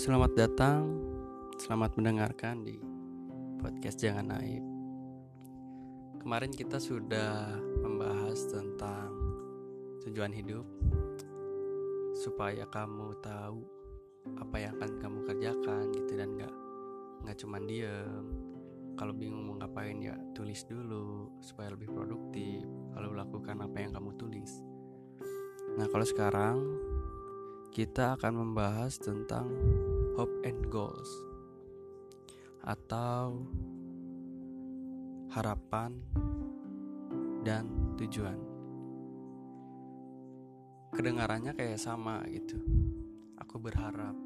Selamat datang, selamat mendengarkan di podcast Jangan Naib. Kemarin kita sudah membahas tentang tujuan hidup, supaya kamu tahu apa yang akan kamu kerjakan gitu dan nggak nggak cuma diem. Kalau bingung mau ngapain ya tulis dulu supaya lebih produktif. Lalu lakukan apa yang kamu tulis. Nah kalau sekarang kita akan membahas tentang hope and goals atau harapan dan tujuan. Kedengarannya kayak sama gitu. Aku berharap,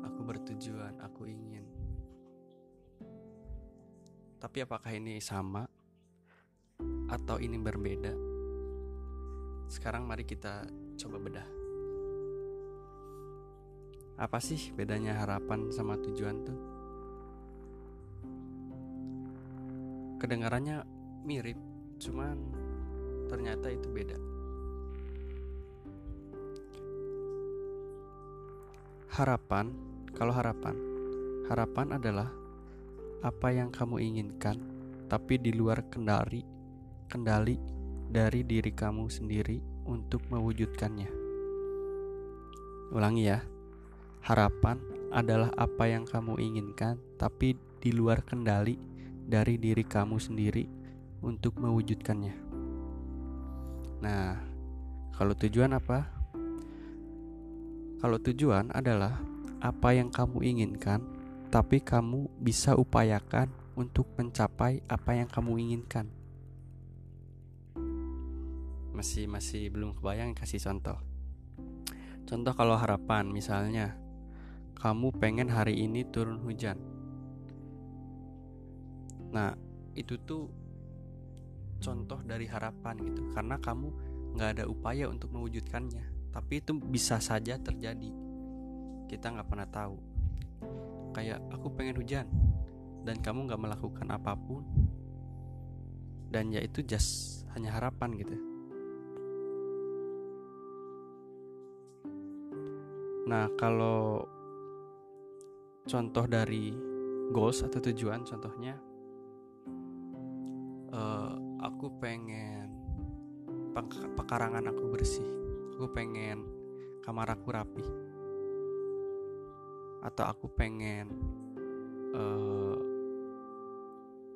aku bertujuan, aku ingin. Tapi apakah ini sama atau ini berbeda? Sekarang mari kita coba bedah. Apa sih bedanya harapan sama tujuan tuh? Kedengarannya mirip, cuman ternyata itu beda. Harapan, kalau harapan, harapan adalah apa yang kamu inginkan, tapi di luar kendali, kendali dari diri kamu sendiri untuk mewujudkannya. Ulangi ya. Harapan adalah apa yang kamu inginkan, tapi di luar kendali dari diri kamu sendiri untuk mewujudkannya. Nah, kalau tujuan apa? Kalau tujuan adalah apa yang kamu inginkan, tapi kamu bisa upayakan untuk mencapai apa yang kamu inginkan. Masih masih belum kebayang kasih contoh. Contoh kalau harapan misalnya kamu pengen hari ini turun hujan. Nah, itu tuh contoh dari harapan gitu, karena kamu nggak ada upaya untuk mewujudkannya, tapi itu bisa saja terjadi. Kita nggak pernah tahu. Kayak aku pengen hujan, dan kamu nggak melakukan apa pun, dan ya itu just hanya harapan gitu. Nah, kalau contoh dari goals atau tujuan contohnya uh, aku pengen pekarangan aku bersih. Aku pengen kamar aku rapi. Atau aku pengen uh,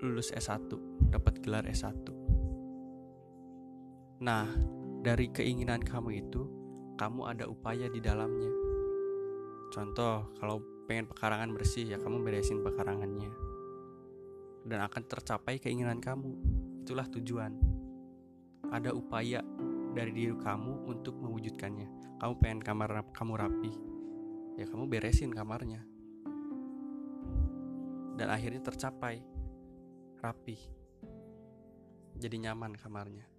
lulus S1 dapat gelar S1 nah dari keinginan kamu itu kamu ada upaya di dalamnya. Contoh kalau pengen pekarangan bersih ya kamu beresin pekarangannya. Dan akan tercapai keinginan kamu. Itulah tujuan. Ada upaya dari diri kamu untuk mewujudkannya. Kamu pengen kamar kamu rapi. Ya kamu beresin kamarnya. Dan akhirnya tercapai. Rapi. Jadi nyaman kamarnya.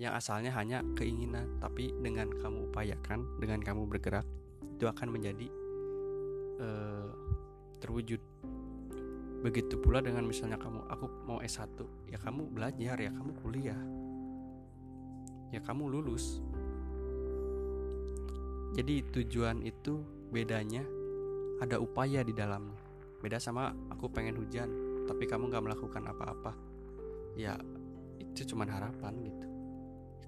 Yang asalnya hanya keinginan tapi dengan kamu upayakan dengan kamu bergerak itu akan menjadi uh, terwujud. Begitu pula dengan misalnya kamu aku mau S1 ya kamu belajar ya kamu kuliah. Ya kamu lulus. Jadi tujuan itu bedanya ada upaya di dalamnya. Beda sama aku pengen hujan tapi kamu gak melakukan apa-apa. Ya itu cuma harapan gitu.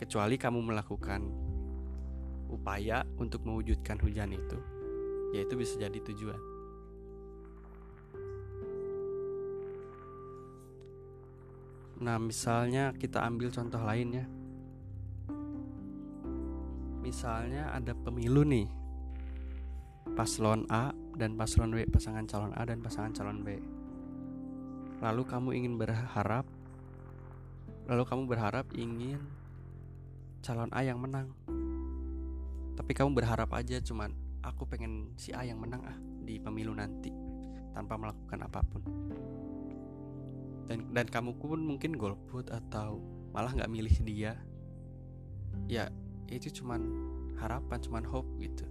Kecuali kamu melakukan upaya untuk mewujudkan hujan itu ya itu bisa jadi tujuan. Nah, misalnya kita ambil contoh lainnya. Misalnya ada pemilu nih. Paslon A dan paslon B, pasangan calon A dan pasangan calon B. Lalu kamu ingin berharap lalu kamu berharap ingin calon A yang menang. Tapi kamu berharap aja cuman aku pengen si A yang menang ah di pemilu nanti tanpa melakukan apa pun. Dan dan kamu pun mungkin golput atau malah nggak milih dia. Ya itu cuman harapan cuman hope gitu.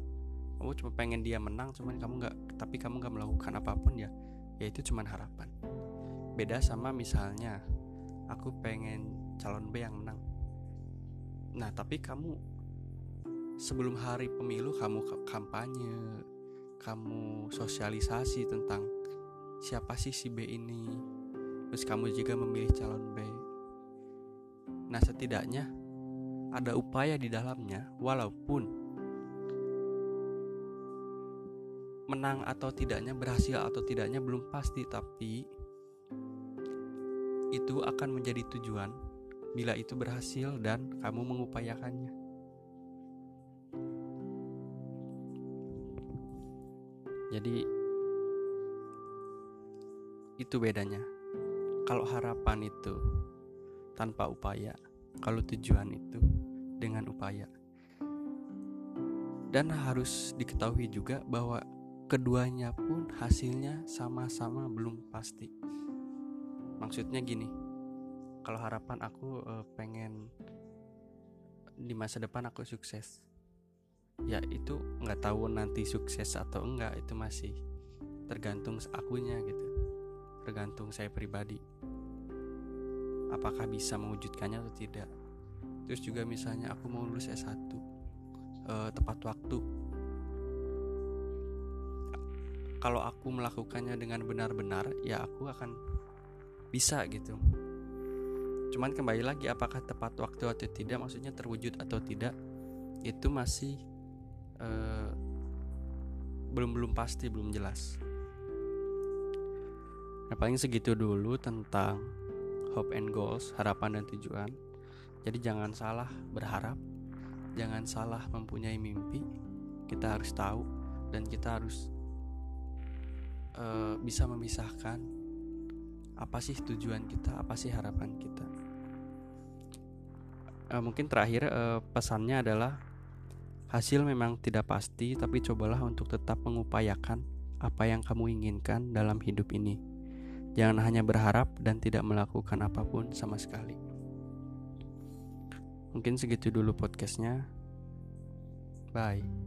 Kamu cuma pengen dia menang cuman kamu nggak tapi kamu nggak melakukan apa pun ya ya itu cuman harapan. Beda sama misalnya aku pengen calon B yang menang. Nah tapi kamu sebelum hari pemilu kamu kampanye kamu sosialisasi tentang siapa sih si B ini. Terus kamu juga memilih calon B. Nah setidaknya ada upaya di dalamnya walaupun menang atau tidaknya berhasil atau tidaknya belum pasti tapi itu akan menjadi tujuan bila itu berhasil dan kamu mengupayakannya jadi itu bedanya kalau harapan itu tanpa upaya kalau tujuan itu dengan upaya dan harus diketahui juga bahwa keduanya pun hasilnya sama-sama belum pasti. Maksudnya gini, kalau harapan aku uh, pengen di masa depan aku sukses, ya itu nggak tahu nanti sukses atau enggak itu masih tergantung akunya gitu, tergantung saya pribadi. Apakah bisa mewujudkannya atau tidak? Terus juga misalnya aku mau lulus S1 uh, eh, tepat waktu kalau aku melakukannya dengan benar-benar ya aku akan bisa gitu cuman kembali lagi apakah tepat waktu atau tidak maksudnya terwujud atau tidak itu masih uh, belum belum pasti belum jelas. Nah paling segitu dulu tentang hope and goals harapan dan tujuan. Jadi jangan salah berharap jangan salah mempunyai mimpi. Kita harus tahu dan kita harus uh, bisa memisahkan apa sih tujuan kita, apa sih harapan kita. Uh, mungkin terakhir uh, pesannya adalah hasil memang tidak pasti, tapi cobalah untuk tetap mengupayakan apa yang kamu inginkan dalam hidup ini. Jangan hanya berharap dan tidak melakukan apa pun sama sekali. Mungkin segitu dulu podcastnya. Bye.